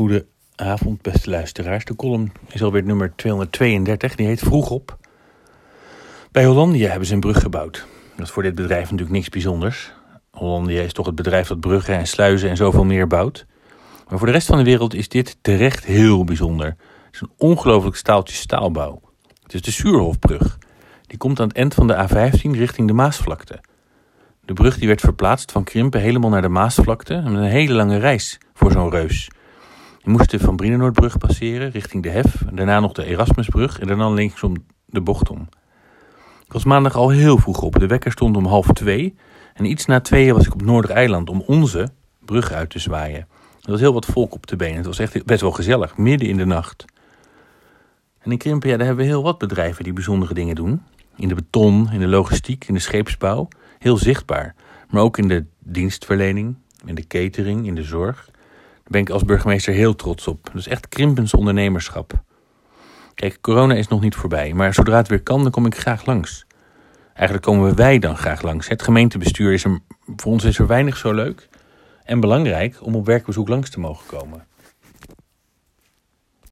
Goedenavond, beste luisteraars. De column is alweer nummer 232. Die heet Vroeg op. Bij Hollandia hebben ze een brug gebouwd. Dat is voor dit bedrijf natuurlijk niks bijzonders. Hollandia is toch het bedrijf dat bruggen en sluizen en zoveel meer bouwt. Maar voor de rest van de wereld is dit terecht heel bijzonder. Het is een ongelooflijk staaltje staalbouw. Het is de Suurhofbrug. Die komt aan het eind van de A15 richting de Maasvlakte. De brug die werd verplaatst van Krimpen helemaal naar de Maasvlakte. Een hele lange reis voor zo'n reus. Je moest Van Brienenoordbrug passeren richting de Hef. Daarna nog de Erasmusbrug en daarna linksom de bocht om. Ik was maandag al heel vroeg op. De wekker stond om half twee. En iets na tweeën was ik op Noordereiland om onze brug uit te zwaaien. Er was heel wat volk op de benen. Het was echt best wel gezellig, midden in de nacht. En in Krimpen, ja, daar hebben we heel wat bedrijven die bijzondere dingen doen. In de beton, in de logistiek, in de scheepsbouw. Heel zichtbaar. Maar ook in de dienstverlening, in de catering, in de zorg. Ben ik als burgemeester heel trots op. Is echt Krimpens ondernemerschap. Kijk, corona is nog niet voorbij, maar zodra het weer kan, dan kom ik graag langs. Eigenlijk komen wij dan graag langs. Het gemeentebestuur is er, voor ons is er weinig zo leuk en belangrijk om op werkbezoek langs te mogen komen.